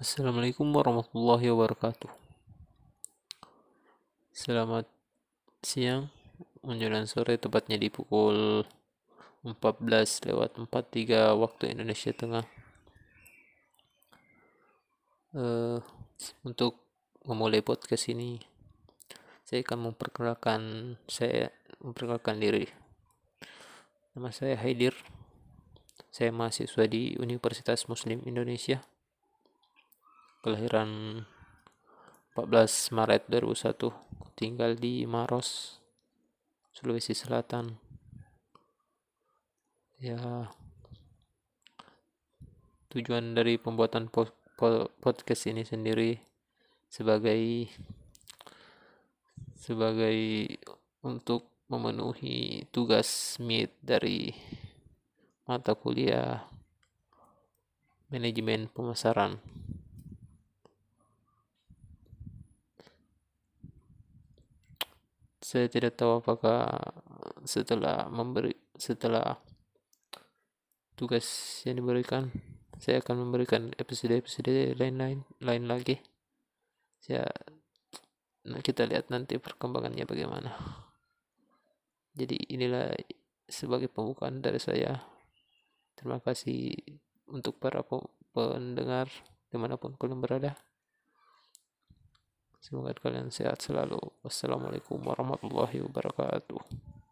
Assalamualaikum warahmatullahi wabarakatuh. Selamat siang menjelang sore tepatnya di pukul 14 lewat 43 waktu Indonesia Tengah. Uh, untuk memulai podcast ini, saya akan memperkenalkan saya memperkenalkan diri. Nama saya Haidir. Saya mahasiswa di Universitas Muslim Indonesia kelahiran 14 Maret 2001 tinggal di Maros Sulawesi Selatan. Ya tujuan dari pembuatan po po podcast ini sendiri sebagai sebagai untuk memenuhi tugas MIT dari mata kuliah manajemen pemasaran saya tidak tahu apakah setelah memberi setelah tugas yang diberikan saya akan memberikan episode-episode lain-lain lain lagi. Saya nah kita lihat nanti perkembangannya bagaimana. Jadi inilah sebagai pembukaan dari saya. Terima kasih untuk para pendengar di mana pun kalian berada Semoga kalian sehat selalu. Wassalamualaikum warahmatullahi wabarakatuh.